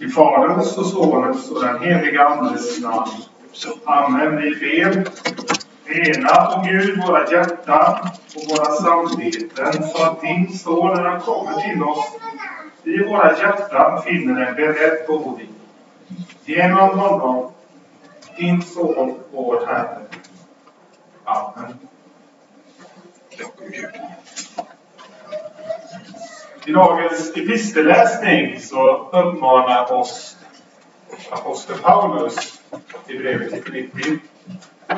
I Faderns och Sonens och den heliga Andes namn. Amen. Vi ber. Rena, o Gud, våra hjärtan och våra samveten så att din son, när han kommer till oss, i våra hjärtan finner en beredd boning. Genom honom, din son, vår Herre. Amen. I dagens epistelläsning så uppmanar oss aposteln Paulus i brevet till Filippi.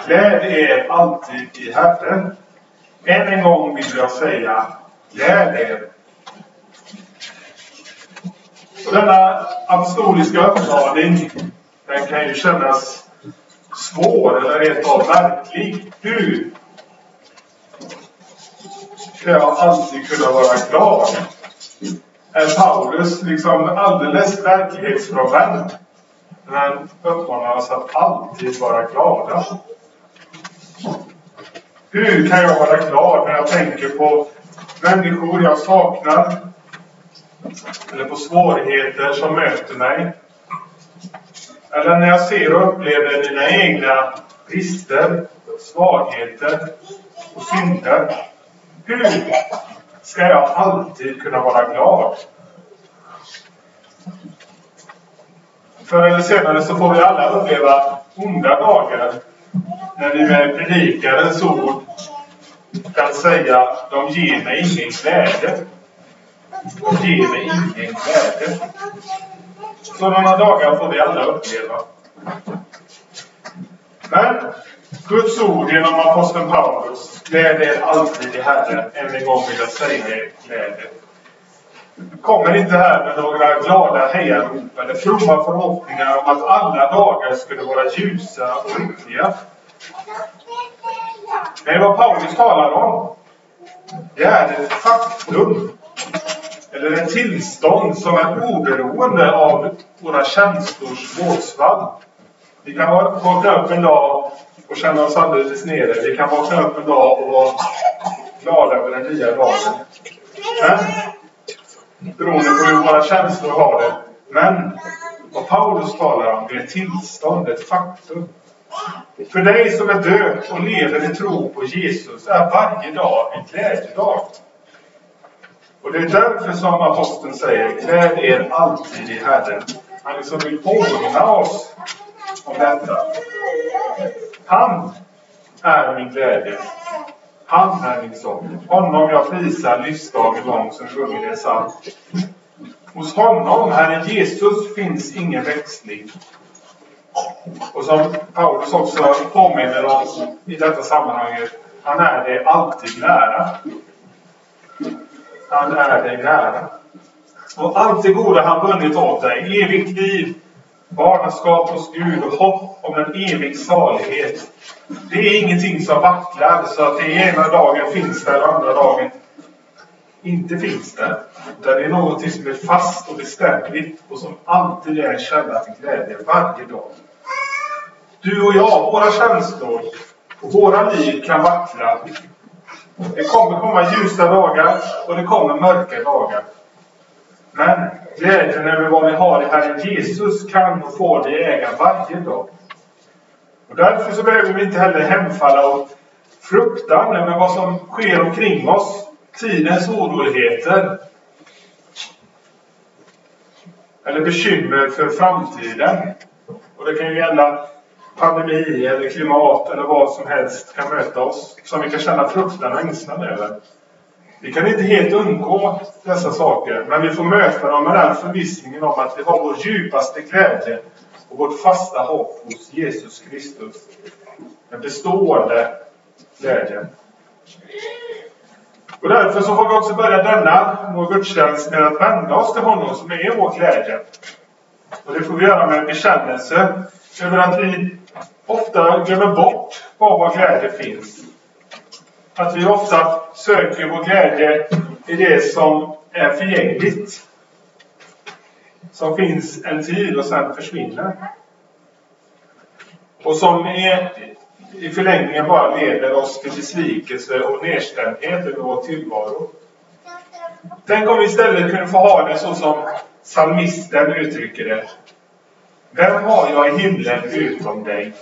Gläd er alltid i Herren. Än en gång vill jag säga, gläd er. Och denna apostoliska uppmaning, den kan ju kännas svår eller rent av verklig. Hur ska jag alltid kunna vara glad? Är Paulus liksom alldeles verklighetsfrånvänd? Men han uppmanar oss att alltid vara glada. Hur kan jag vara glad när jag tänker på människor jag saknar? Eller på svårigheter som möter mig? Eller när jag ser och upplever mina egna brister, svagheter och synder? Hur ska jag alltid kunna vara glad? Förr eller senare så får vi alla uppleva onda dagar när vi med predikarens ord kan säga de ger mig ingen glädje. De ger mig ingen glädje. Sådana dagar får vi alla uppleva. Men Guds ord genom aposteln Paulus, gläd er alltid i Herren. Än en gång vill jag säga er glädje. kommer inte här med några glada hejarop eller fromma förhoppningar om att alla dagar skulle vara ljusa och lyckliga. Nej, vad Paulus talar om, det är ett faktum eller ett tillstånd som är oberoende av våra känslors vågsvall. Vi kan vakna upp en dag och känna oss alldeles nere. Vi kan vakna upp en dag och vara glada över den nya dagen. Men, beroende på hur våra känslor har det. Men vad Paulus talar om, det är ett tillstånd, ett faktum. För dig som är död och lever i tro på Jesus är varje dag en glädjedag. Och det är därför som aposteln säger, gläd er alltid i Herren. Han liksom vill påminna oss om detta. Han är min glädje. Han är min sång. Honom jag prisar livsdagen lång som sjunger en psalm. Hos honom, Herren Jesus, finns ingen växling. Och som Paulus också påminner oss i detta sammanhang, han är det alltid nära. Han är dig nära. Och allt det goda han vunnit åt dig, evigt liv, barnaskap hos Gud och hopp om en evig salighet. Det är ingenting som vacklar så att det ena dagen finns där och andra dagen inte finns där. Utan det är någonting som är fast och beständigt och som alltid är en källa till glädje varje dag. Du och jag, våra känslor och våra liv kan vackla. Det kommer komma ljusa dagar och det kommer mörka dagar. Men glädjen över vad vi har i Herren Jesus kan och får vi äga varje dag. Och därför så behöver vi inte heller hemfalla åt fruktan över vad som sker omkring oss. Tidens oroligheter. Eller bekymmer för framtiden. Och det kan ju gälla pandemi eller klimat eller vad som helst kan möta oss som vi kan känna fruktan och ängslan över. Vi kan inte helt undgå dessa saker, men vi får möta dem med den förvissningen om att vi har vår djupaste glädje och vårt fasta hopp hos Jesus Kristus. Den bestående glädjen. Och därför så får vi också börja denna vår gudstjänst med att vända oss till honom som är vår glädje. Och det får vi göra med en bekännelse över att vi ofta glömmer bort var vår glädje finns. Att vi ofta söker vår glädje i det som är förgängligt. Som finns en tid och sen försvinner. Och som är, i förlängningen bara leder oss till besvikelse och nedstämdhet över vår tillvaro. Tänk om vi istället kunde få ha det så som psalmisten uttrycker det. Vem har jag i himlen utom dig?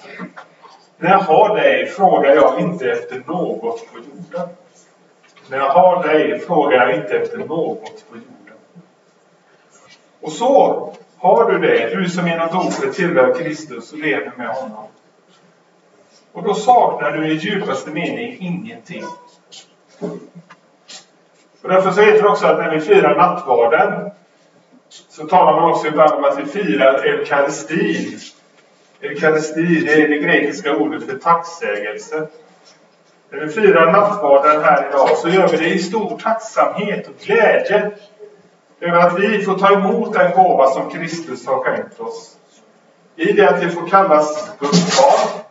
När jag har dig frågar jag inte efter något på jorden. När jag har dig frågar jag inte efter något på jorden. Och så har du det, du som genom dopet tillhör Kristus och lever med honom. Och då saknar du i djupaste mening ingenting. Och därför så heter det också att när vi firar nattvarden så talar man också ibland om att vi firar eukaristin. Eukaristi, det är det grekiska ordet för tacksägelse. När vi firar nattvarden här idag så gör vi det i stor tacksamhet och glädje över att vi får ta emot den gåva som Kristus har skänkt oss. I det att vi får kallas Guds barn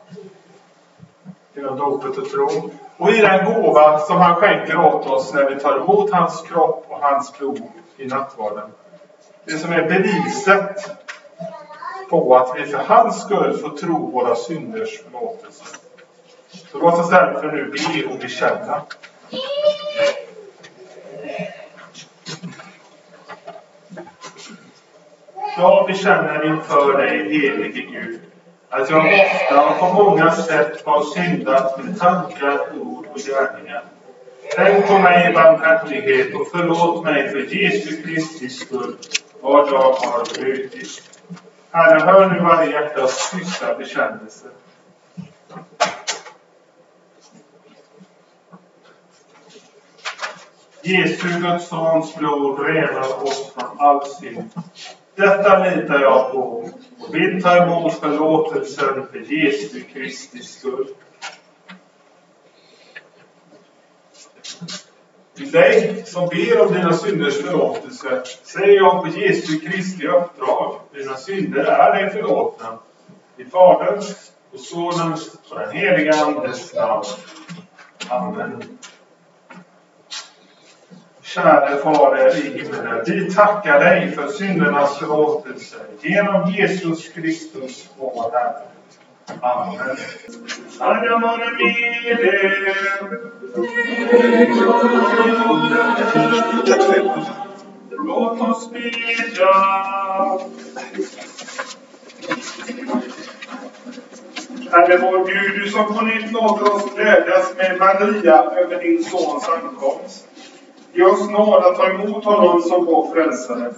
genom dopet och tron. Och i den gåva som han skänker åt oss när vi tar emot hans kropp och hans blod i nattvarden. Det som är beviset på att vi för hans skull får tro våra synders förlåtelse. Så låt oss därför nu be och bekänna. Jag bekänner inför dig, helige Gud, att jag ofta och på många sätt har syndat med tankar, ord och gärningar. Tänk på mig i barmhärtighet och förlåt mig för Jesu Kristi skull vad jag har brutit. Herre, hör nu varje hjärtas tysta bekännelse. Jesu Guds Sons blod renar oss från all synd. Detta litar jag på och vill ta emot förlåtelsen för Jesu Kristi skull. Till dig som ber om dina synders förlåtelse säger jag på Jesu Kristi uppdrag. Dina synder är dig förlåtna. I Faderns och Sonens och den heliga Andes namn. Amen. Käre Fader i himmelen, vi tackar dig för syndernas förlåtelse genom Jesus Kristus, vår Herre. Amen. Herren vare. Låt oss bedja. Herre vår Gud, du som på nytt låter oss glädjas med Maria över din Sons ankomst. Ge oss nåd att ta emot honom som vår frälsare,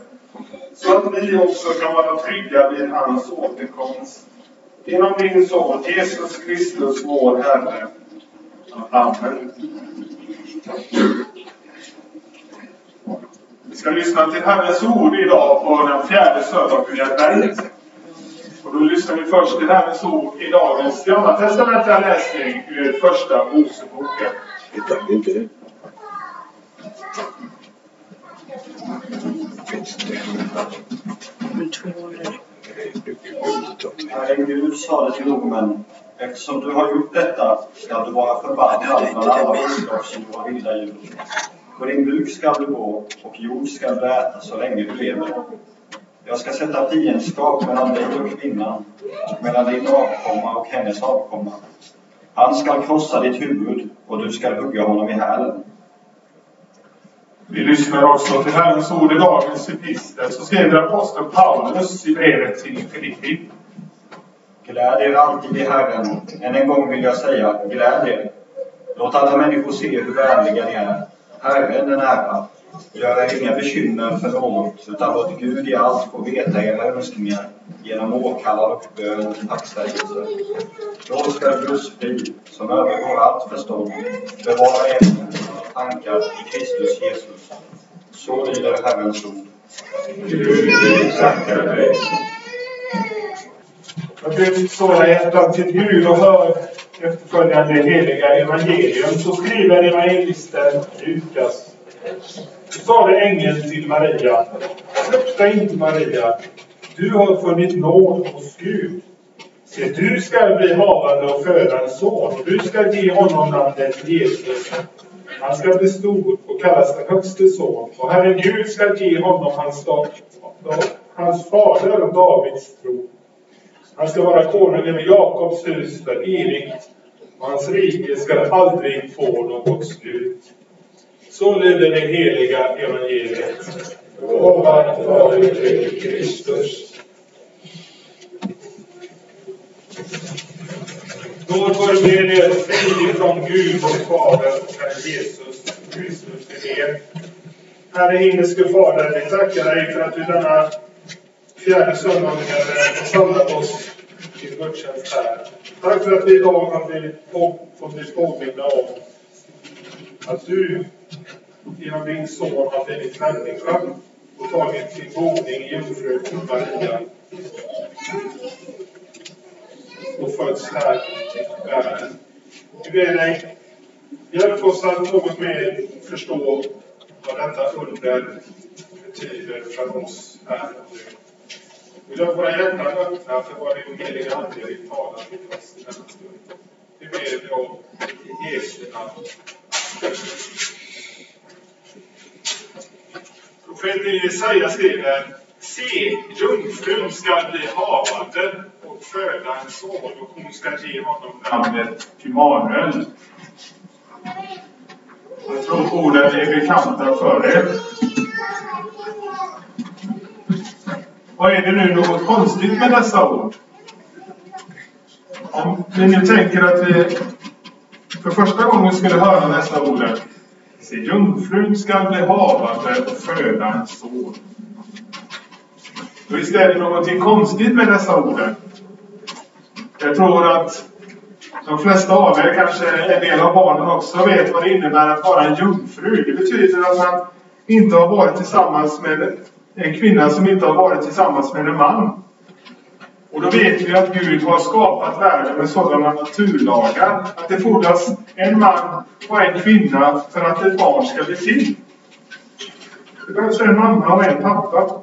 så att vi också kan vara trygga vid hans återkomst. Genom din Son Jesus Kristus, vår Herre. Amen. Vi ska lyssna till Herrens ord idag på den fjärde söndagen i advent. Och då lyssnar vi först till Herrens ord i dagens gamla testamentliga läsning ur Första Moseboken. Herren Gud sade till domen, eftersom du har gjort detta skall du vara förbannad bland alla budskap som du har vilda djur. På din buk skall du gå och jord skall du äta så länge du lever. Jag ska sätta fiendskap mellan dig och kvinnan, mellan din avkomma och hennes avkomma. Han skall krossa ditt huvud och du skall hugga honom i hälen. Vi lyssnar också till Herrens ord i dagens epistel. Så skriver aposteln Paulus i brevet till Filippi. Gläd er alltid i Herren. Än en gång vill jag säga, gläd er. Låt alla människor se hur vänliga ni är. Herren är nära. Gör er inga bekymmer för något, utan låt Gud i allt få veta era önskningar genom åkallad och bön och tacksägelse. Då ska Guds frid, som övergår allt förstånd, bevara er tankar i Kristus Jesus. Så lyder Herrens ord. Gud, vi tackar dig. Jag ber såra hjärtan till Gud och hör efterföljande heliga evangelium. Så skriver evangelisten Lukas. Så sade ängeln till Maria. Frukta inte Maria. Du har funnit nåd hos Gud. Se, du skall bli havande och föda en son. Du skall ge honom namnet Jesus. Han skall bli stor och kallas den högste son. Och Herren Gud skall ge honom hans, hans fader Davids tro. Han ska vara konung över Jakobs hus för evigt och hans rike ska aldrig få något slut. Så lyder det heliga evangeliet. Lovad vare du, Kristus. Nåd vare med er frid från Gud och Fader och Herre Jesus Kristus till er. Herre himmelske Fader, vi tackar dig för att du denna fjärde söndagen har samlat oss till gudstjänst här. Tack för att vi idag har blivit fått bli påminna om att du genom din son har blivit människa och tagit sin boning i jungfrun Maria och föds här i världen. Vi ber dig, hjälp oss att något mer förstå vad detta under betyder för oss här och nu. Vi låter våra hjärtan öppna för vad din heliga Ande vill tala till oss i denna stund. Vi ber dig om i Jesu namn. Profeten Jesaja skriver Se, jungfrun ska bli havande föda en son och hon ska ge honom namnet Immanuel. Jag tror orden är bekanta för er. Vad är det nu något konstigt med dessa ord? Om ni nu tänker att vi för första gången skulle höra dessa orden. Se, jungfrun ska bli havande och föda en son. Visst är det någonting konstigt med dessa orden? Jag tror att de flesta av er, kanske en del av barnen också, vet vad det innebär att vara en jungfru. Det betyder att man inte har varit tillsammans med en kvinna som inte har varit tillsammans med en man. Och då vet vi att Gud har skapat världen med sådana naturlagar att det fordras en man och en kvinna för att ett barn ska bli till. Det behövs en mamma och en pappa.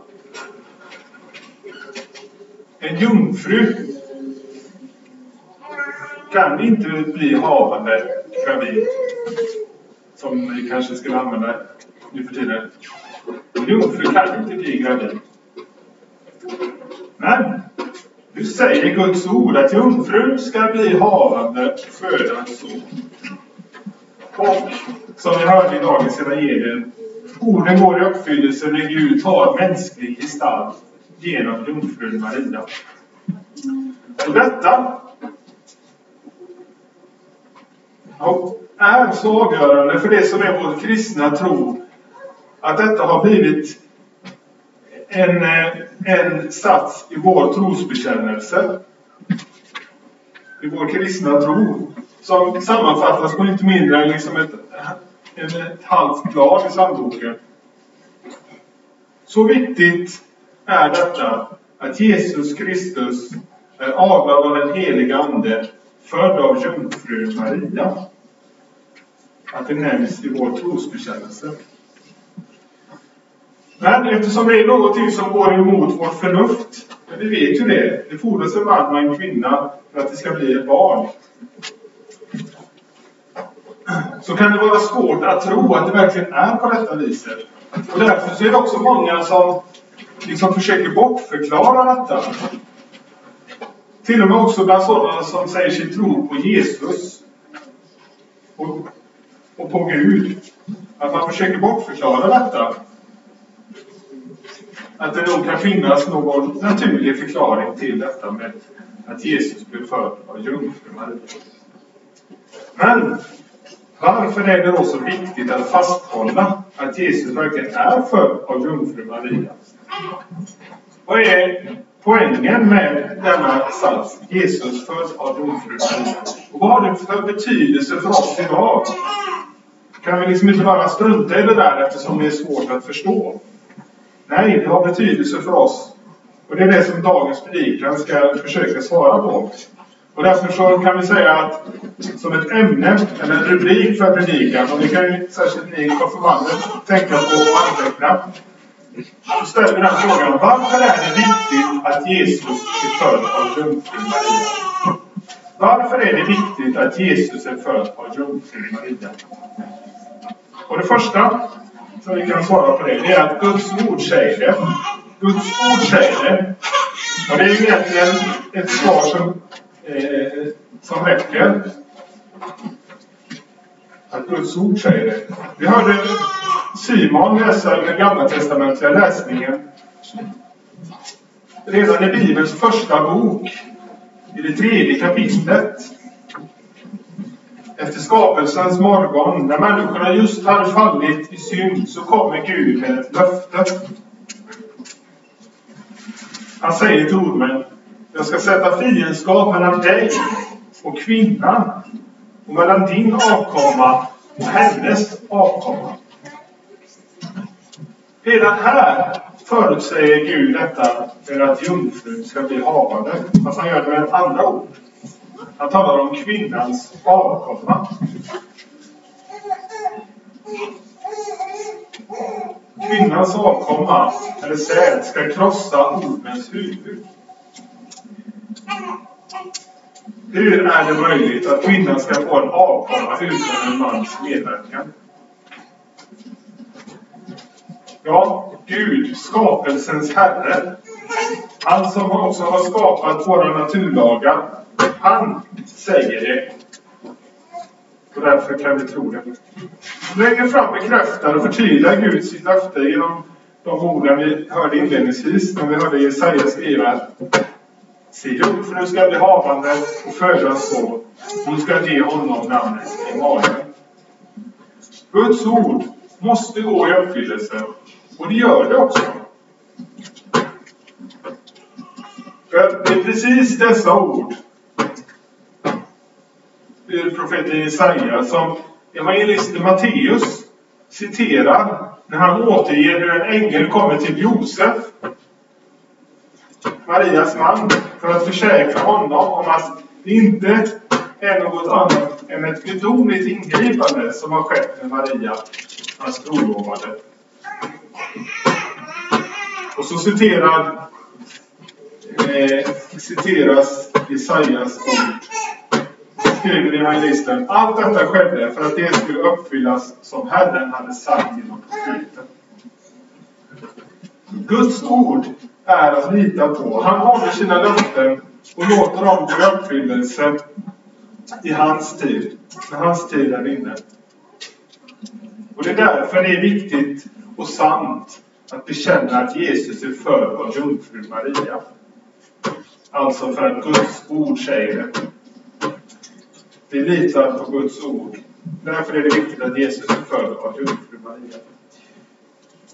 En jungfru kan inte bli havande gravid. Som vi kanske skulle använda nu för tiden. En jungfru kan inte bli gravid. Men nu säger Guds ord att jungfrun ska bli havande och föda en son. Och som vi hörde i dagens evangelium, orden går i uppfyllelse när Gud tar mänsklig gestalt genom jungfrun Maria. Och detta och är så avgörande för det som är vår kristna tro att detta har blivit en, en sats i vår trosbekännelse. I vår kristna tro. Som sammanfattas på inte mindre än liksom ett, ett halvt blad i psalmboken. Så viktigt är detta att Jesus Kristus är avlad av den heliga Ande, född av jungfru Maria. Att det nämns i vår trosbekännelse. Men eftersom det är någonting som går emot vårt förnuft, men vi vet ju det, det fordras en man och en kvinna för att det ska bli ett barn. Så kan det vara svårt att tro att det verkligen är på detta viset. Och därför så är det också många som liksom försöker bortförklara detta. Till och med också bland sådana som säger sig tro på Jesus och, och på Gud. Att man försöker bortförklara detta. Att det nog kan finnas någon naturlig förklaring till detta med att Jesus blev född av jungfru Maria. Men varför är det då så viktigt att fasthålla att Jesus verkligen är född av jungfru Maria? Vad är poängen med denna sats? Jesus född av jungfru Och vad har det för betydelse för oss idag? Kan vi liksom inte bara strunta i det där eftersom det är svårt att förstå? Nej, det har betydelse för oss. Och det är det som dagens predikan ska försöka svara på. Och därför så kan vi säga att som ett ämne, eller en rubrik för predikan, och det kan ju särskilt ni konfirmander tänka på och anteckna. Så ställer vi den frågan, varför är det viktigt att Jesus är född av jungfrun Maria? Varför är det viktigt att Jesus är född av jungfrun Maria? Och det första som vi kan svara på det, det är att Guds ord säger det. Guds ord säger det. Och det är egentligen ett svar som, eh, som räcker. Att Guds ord säger det. Vi hörde Simon läser den gamla testamentliga läsningen redan i Bibelns första bok, i det tredje kapitlet. Efter skapelsens morgon, när människorna just hade fallit i synd, så kommer Gud med ett löfte. Han säger till ormen, jag ska sätta fiendskap mellan dig och kvinnan och mellan din avkomma och hennes avkomma. Redan här förutsäger Gud detta med att jungfrun ska bli havande. Fast han gör det med ett andra ord. Han talar om kvinnans avkomma. Kvinnans avkomma, eller säd, ska krossa ormens huvud. Hur är det möjligt att kvinnan ska få en avkomma utan en mans medverkan? Ja, Gud, skapelsens Herre, han som också har skapat våra naturlagar, han säger det. Och därför kan vi tro det. Längre fram bekräftar och förtydligar Gud sitt löfte genom de orden vi hörde inledningsvis när vi hörde Jesaja skriva Se upp, för nu ska bli havande och födas så. Hon ska ge honom namnet Emanuel. Guds ord måste gå i uppfyllelse. Och det gör det också. För det är precis dessa ord ur profeten Jesaja som evangelisten Matteus citerar när han återger hur en ängel kommer till Josef, Marias man, för att försäkra honom om att det inte är något annat än ett gudomligt ingripande som har skett med Maria, hans trolovade. Och så citerar, eh, citeras Jesajas ord. Skriver evangelisten. Allt detta skedde för att det skulle uppfyllas som Herren hade sagt genom profeten. Guds ord är att lita på. Han håller sina löften och låter dem gå i uppfyllelse i hans tid. När hans tid är inne. Och det är därför det är viktigt och sant att bekänna att Jesus är född av jungfru Maria. Alltså för att Guds ord säger det. Vi litar på Guds ord. Därför är det viktigt att Jesus är född av jungfru Maria.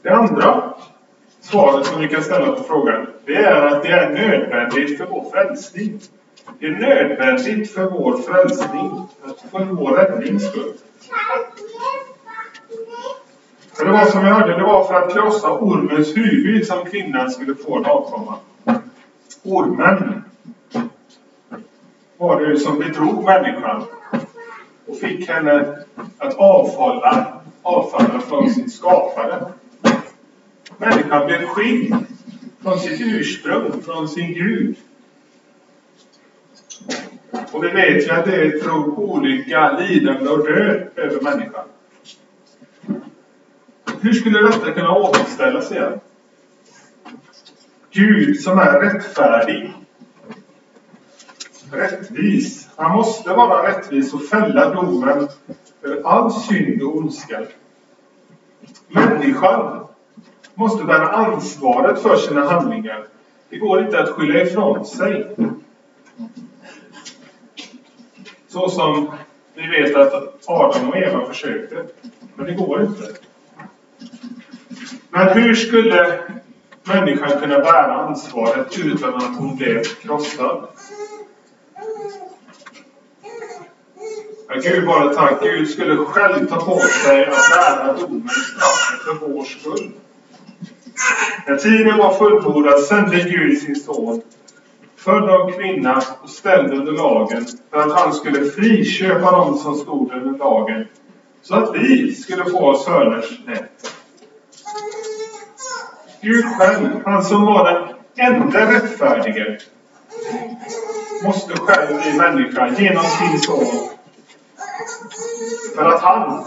Det andra svaret som vi kan ställa på frågan, det är att det är nödvändigt för vår frälsning. Det är nödvändigt för vår frälsning, för vår räddnings skull. För det var som vi hörde, det var för att krossa ormens huvud som kvinnan skulle få en avkomma. Ormen var det som bedrog människan och fick henne att avfalla, avfalla från sin skapare. Människan blev skild från sitt ursprung, från sin Gud. Och vi vet ju att det drog olycka, lidande och död över människan. Hur skulle detta kunna återställas igen? Gud som är rättfärdig, rättvis. Han måste vara rättvis och fälla domen för all synd och ondska. Människan måste bära ansvaret för sina handlingar. Det går inte att skylla ifrån sig. Så som vi vet att Adam och Eva försökte. Men det går inte. Men hur skulle människan kunna bära ansvaret utan att hon blev krossad? Ja, Gud vare tack. Gud skulle själv ta på sig att bära domen, straffet för vår skull. När tiden var fullbordad sände Gud sin son, född av kvinna och ställd under lagen, för att han skulle friköpa dem som stod under lagen, så att vi skulle få söners rätt. Gud själv, han som var den enda rättfärdige, måste själv bli människa genom sin son. För att han,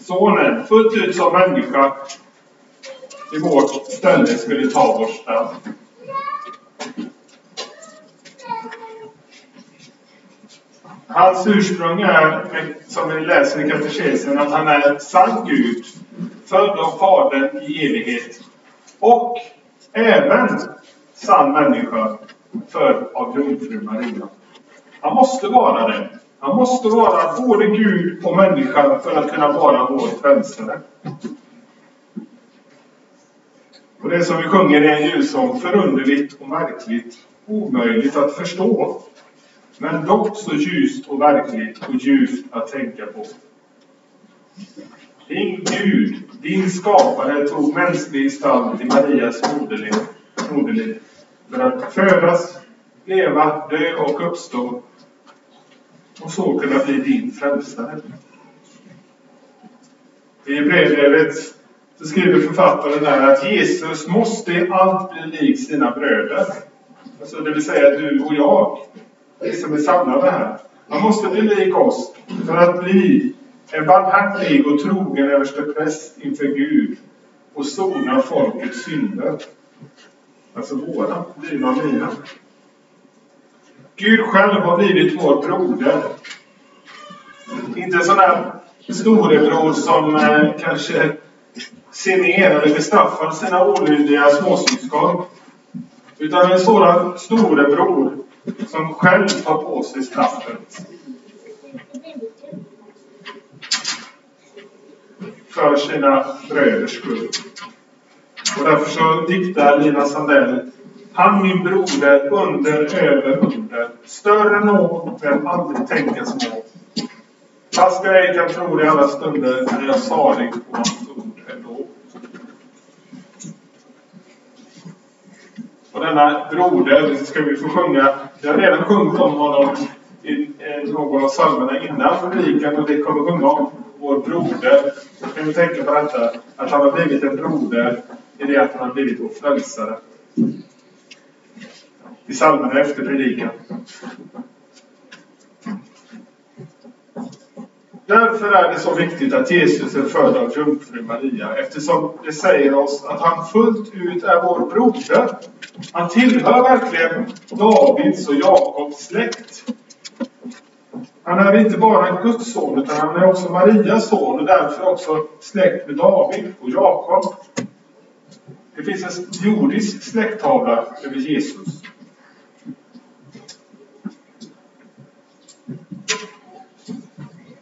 sonen, fullt ut som människa, i vårt ställe skulle ta vårt straff. Hans ursprung är, som vi läser i katekesen, att han är sann Gud född av Fadern i evighet. Och även sann människa, född av jungfru Maria. Han måste vara det. Han måste vara både Gud och människa för att kunna vara vår frälsare. Och det som vi sjunger är en julsång, förunderligt och märkligt, omöjligt att förstå. Men dock så ljust och verkligt och ljuvt att tänka på. Din Gud, din skapare, tog mänsklig gestalt i Marias moderliv, för att födas, leva, dö och uppstå och så kunna bli din frälsare. I Hebreerbrevet så skriver författaren där att Jesus måste i allt bli lik sina bröder. Alltså det vill säga du och jag. Vi som är samlade här. Han måste bli lik oss för att bli en barmhärtig och trogen överstepräst inför Gud och sona folkets synder. Alltså våra, dina och mina. Gud själv har blivit vår broder. Inte en sån där storebror som eh, kanske ser ner eller bestraffar sina olydiga småsyskon. Utan en sådan storebror som själv tar på sig straffet. För sina bröders skull. Och därför så diktar Lina Sandell han min broder under över under. Större nåd men aldrig tänkas må. Fast jag ej kan tro det i alla stunder är jag salig på hans ord ändå. Och denna broder ska vi få sjunga. Vi har redan sjungit om honom i eh, någon av psalmerna innan predikan och vi kommer sjunga om vår broder. Så kan vi tänka på detta, att han har blivit en broder i det att han har blivit vår frälsare. I psalmerna efter predikan. Därför är det så viktigt att Jesus är född av jungfru Maria eftersom det säger oss att han fullt ut är vår broder. Han tillhör verkligen Davids och Jakobs släkt. Han är inte bara en Guds son utan han är också Marias son och därför också släkt med David och Jakob. Det finns en jordisk släkttavla över Jesus.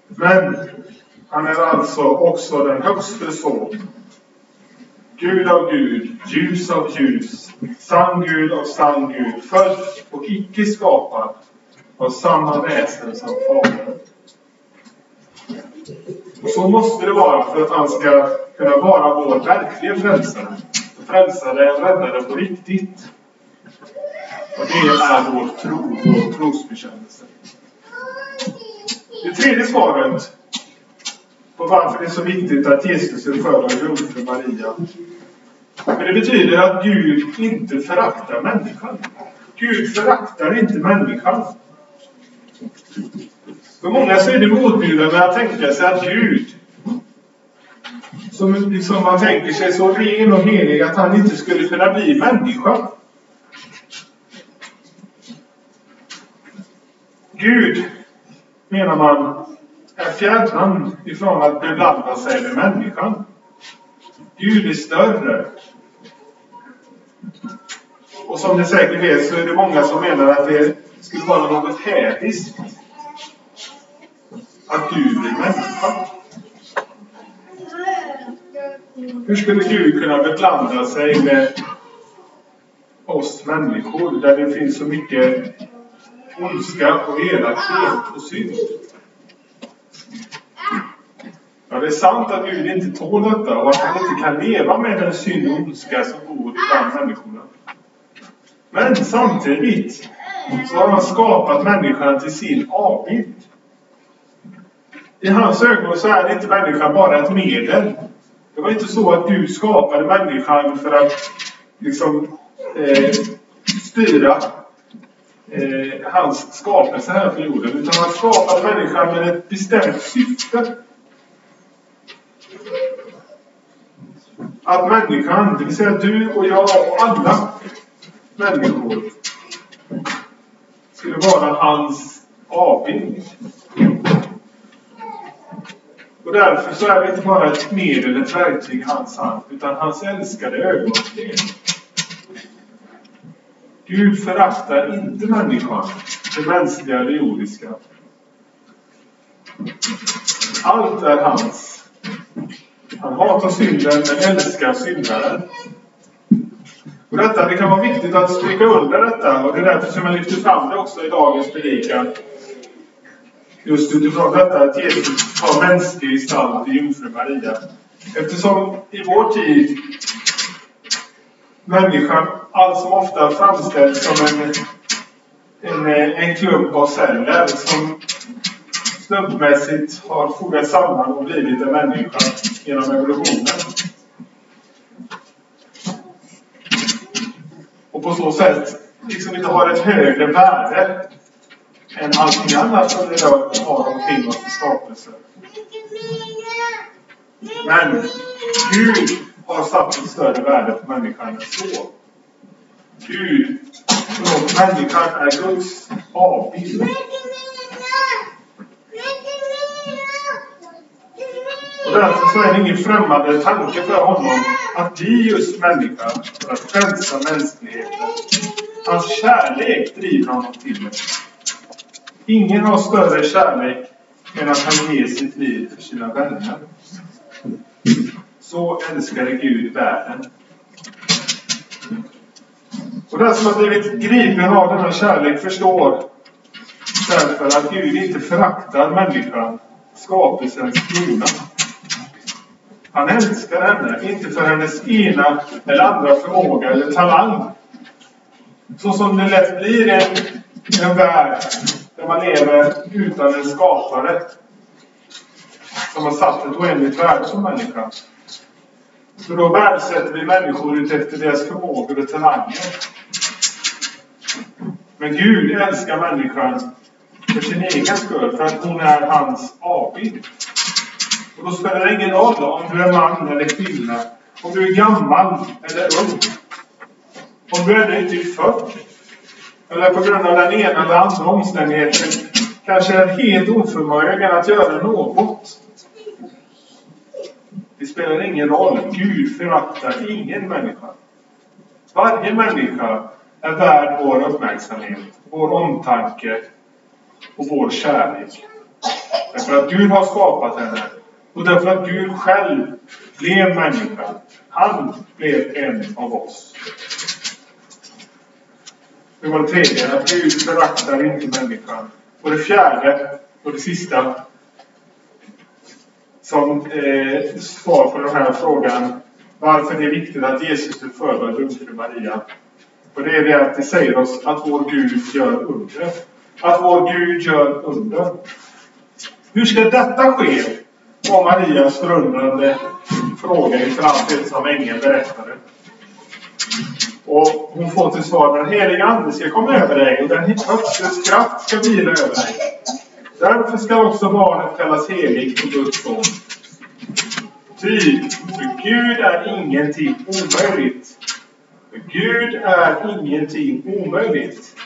Men han är alltså också den högste son. Gud av Gud, ljus av ljus, sann Gud av sann Gud, född och icke skapad av samma väsen som Fadern. Och så måste det vara för att han ska kunna vara vår verkliga frälsare. Frälsare, räddare på riktigt. Och det är vår tro, vår trosbekännelse. Det tredje svaret på varför det är så viktigt att Jesus är född av jungfru Maria. Men det betyder att Gud inte föraktar människan. Gud föraktar inte människan. För många så är det motbjudande att tänka sig att Gud, som liksom man tänker sig så ren och helig att han inte skulle kunna bli människa. Gud menar man, är fjärran ifrån att beblanda sig med människan. Gud är större. Och som ni säkert vet så är det många som menar att det skulle vara något hädiskt att Gud blir människa. Hur skulle Gud kunna beblanda sig med oss människor där det finns så mycket ondska och elakhet och synd. Ja, det är sant att Gud inte tål detta och att han inte kan leva med den synd och ondska som bor bland människorna. Men samtidigt så har han skapat människan till sin avbild. I hans ögon så är inte människan bara ett medel. Det var inte så att Gud skapade människan för att liksom eh, styra eh, hans skapelse här på jorden. Utan han skapade människan med ett bestämt syfte. Att människan, det vill säga du och jag och alla människor, skulle vara hans avbild. Och därför så är det inte bara ett medel, ett verktyg i hans hand, utan hans älskade ögonsten. Gud föraktar inte människan, det mänskliga, eller jordiska. Allt är hans. Han hatar synden men älskar syndaren. Och detta, det kan vara viktigt att stryka under detta och det är därför som jag lyfter fram det också i dagens predikan. Just utifrån detta att Jesus har mänsklig gestalt i jungfru Maria. Eftersom i vår tid människan allt som ofta framställs som en, en, en klump av celler som slumpmässigt har fogats samman och blivit en människa genom evolutionen. Och på så sätt liksom inte har ett högre värde än allting annat som vi idag har omkring oss i skapelsen. Men Gud har satt ett större värde på människan än så. Gud, förlåt, människan är Guds avbild. Och därför så är det ingen främmande tanke för honom att bli just människa för att frälsa mänskligheten. Hans kärlek driver honom till det. Ingen har större kärlek än att han ger sitt liv för sina vänner. Så älskade Gud världen. Och den som har blivit gripen av denna kärlek förstår därför att Gud inte föraktar människan, skapelsens krona. Han älskar henne, inte för hennes ena eller andra förmåga eller talang. Så som det lätt blir i en, en värld där man lever utan en skapare som har satt ett oändligt värde som människa. Så då värdesätter vi människor utefter deras förmågor och talanger. Men Gud älskar människan för sin egen skull, för att hon är hans avbild. Och då spelar det ingen roll om du är man eller kvinna, om du är gammal eller ung, om du ännu inte är född, eller på grund av den ena eller andra omständigheten kanske är helt oförmögen att göra något. Det spelar ingen roll. Gud föraktar ingen människa. Varje människa är värd vår uppmärksamhet, vår omtanke och vår kärlek. Därför att Gud har skapat henne och därför att Gud själv blev människa. Han blev en av oss. Det var det tredje, att Gud föraktar inte människan. Och det fjärde och det sista som eh, svar på den här frågan varför det är viktigt att Jesus är född av jungfru Maria. Och det är det att det säger oss att vår Gud gör under. Att vår Gud gör under. Hur ska detta ske? Var Marias förundrande fråga inför allt det som ängeln berättade. Och hon får till svar den heliga Ande ska komma över dig och den högstes kraft ska vila över dig. Därför ska också barnet kallas heligt och Guds son. Ty, för Gud är ingenting omöjligt. För Gud är ingenting omöjligt.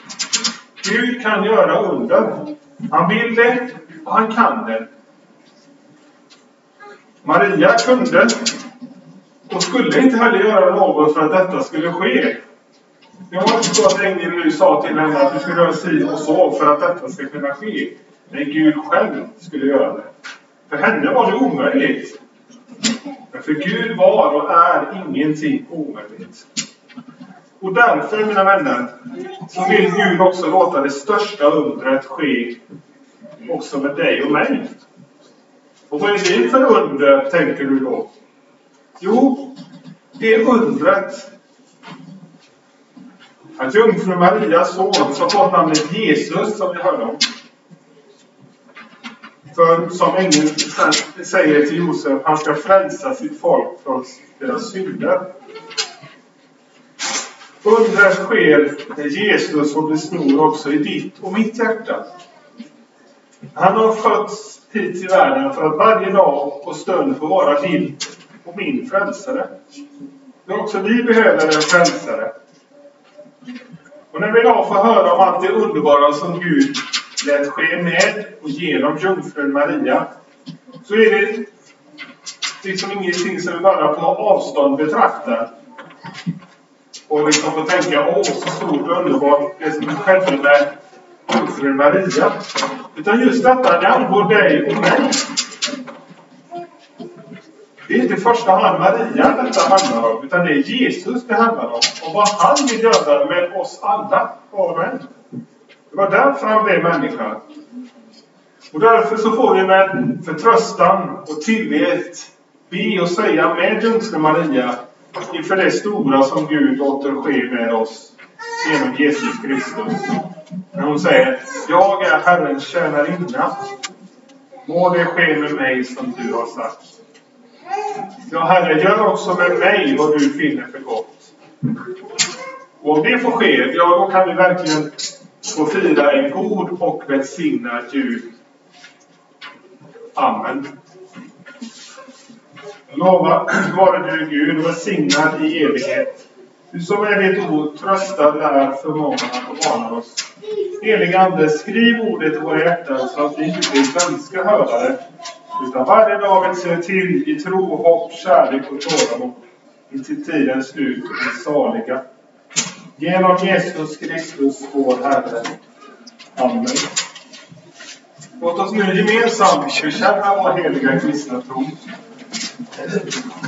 Gud kan göra under. Han vill det och han kan det. Maria kunde och skulle inte heller göra något för att detta skulle ske. Det var inte så att ängeln nu sa till henne att du ska göra si och så för att detta ska kunna ske. Nej, Gud själv skulle göra det. För henne var det omöjligt. Men för Gud var och är ingenting omöjligt. Och därför, mina vänner, så vill Gud också låta det största undret ske också med dig och mig. Och vad är det för under, tänker du då? Jo, det är undret att jungfru Marias son, som fått namnet Jesus, som vi hörde om, för som ängeln säger till Josef, han ska frälsa sitt folk från deras synder. Undret sker när Jesus och det snor också i ditt och mitt hjärta. Han har fötts hit till världen för att varje dag och stund få vara din och min frälsare. Men också vi behöver en frälsare. Och när vi idag får höra om allt det underbara som Gud lät ske med och genom jungfrun Maria så är det liksom ingenting som vi bara på avstånd betraktar. Och liksom får tänka, åh så stort och underbart det som skedde med jungfrun Maria. Utan just detta, det angår dig och mig. Det är inte i första hand Maria detta handlar om, utan det är Jesus det handlar om. Och vad han vill göra med oss alla, var och en. Det var därför han blev människa. Och därför så får vi med förtröstan och tillit be och säga med jungfru Maria inför det stora som Gud låter ske med oss genom Jesus Kristus. När hon säger Jag är Herrens tjänarinna. Må det ske med mig som du har sagt. Ja, Herre, gör också med mig vad du finner för gott. Och om det får ske, ja, då kan vi verkligen få fira en god och välsignad jul. Amen. Lova vare du Gud välsignad i evighet. Du som är ditt ord tröstar, lär, förmanar och varnar oss. Helige Ande, skriv ordet i våra hjärtan så att vi inte blir svenska hörare utan varje dag vill se till i tro, hopp, kärlek och tålamod intill tidens slut och bli saliga. Genom Jesus Kristus, vår Herre. Amen. Låt oss nu gemensamt bekänna vår heliga kristna tro.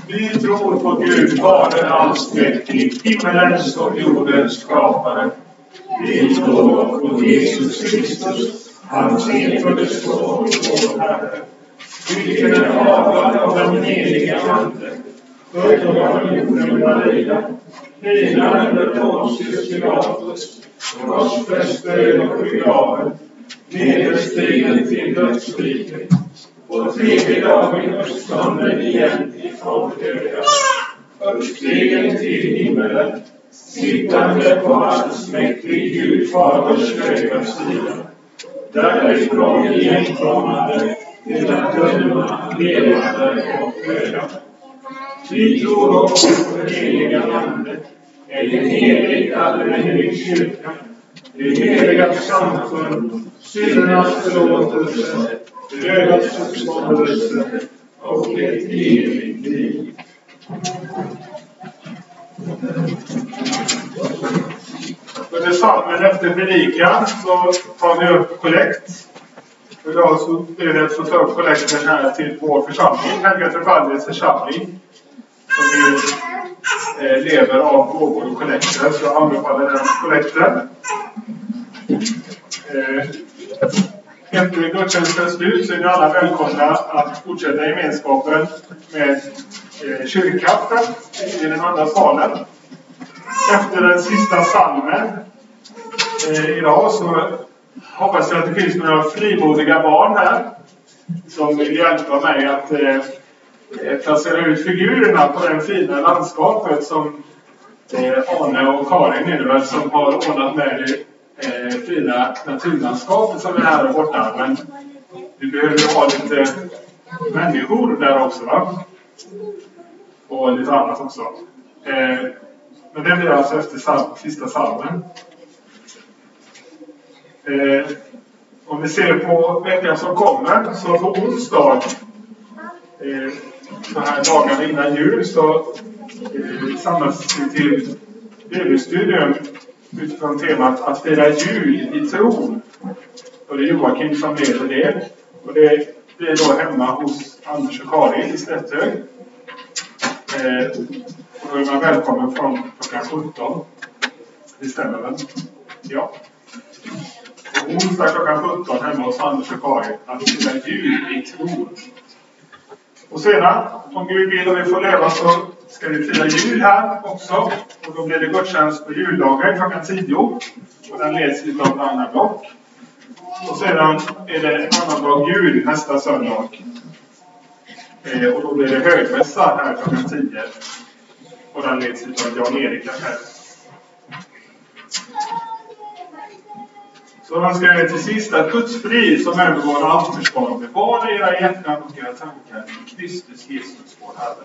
Vi tror på Gud, Fader allsmäktig, himmelens och jordens skapare. Vi tror på Jesus Kristus, hans enfödde Son, vår Herre, vilken är avlad av den heliga Ande, född av jorden Maria, helad under Pontius Pilatus, korsfäst och begraven, nederstigen till dödsriket, på tredje dagen uppstånden igen ifrån döda, uppstigen till himmelen, sittande på allsmäktig Gud Faders högra sida, därifrån igenkommande till att döma levande och döda. Vi tror också på det heliga landet. en helig allmänlig kyrka, det heliga samfund, syndernas förlåtelse, dödas uppståndelse och ett evigt liv. Under psalmen efter predikan så tar vi upp kollekt. Idag så är det att få ta upp kollekten här till vår församling, Helga Trefaldighets församling. Som ju eh, lever av gåvor och kollekter, så jag anbefaller den kollekten. Eh, efter gudstjänstens slut så är ni alla välkomna att fortsätta gemenskapen med eh, kyrkkaffe i den andra salen. Efter den sista psalmen eh, idag så hoppas jag att det finns några frimodiga barn här som vill hjälpa mig att eh, eh placera ut figurerna på det fina landskapet som eh, Arne och Karin är som har ordnat med det eh, fina naturlandskapet som är här och borta. Men vi behöver ju ha lite människor där också. Va? Och lite annat också. Eh, men det blir alltså efter salm, sista salmen. Eh, om vi ser på veckan som kommer, så på onsdag, eh, så här dagarna innan jul, så eh, samlas vi till bibelstudium utifrån temat att fira jul i tron. Och det är Joakim som leder det. Och det blir då hemma hos Anders och Karin i Slätthög. Eh, och då är man välkommen från klockan 17. Det stämmer väl? Ja. Och onsdag klockan 17 hemma hos Anders och Karin att fira jul i tron. Och sedan, om Gud vill och vi får leva så ska vi fira jul här också. Och då blir det gudstjänst på juldagen klockan 10. Och den leds av Anna Block. Och sedan är det annandag jul nästa söndag. Eh, och då blir det högmässa här klockan 10. Och den leds av Jan-Erik här. Så önskar jag er till sist att Guds frid som övergår allt förstånd bevarar era hjärtan och era tankar i Kristus Jesus vår Herre.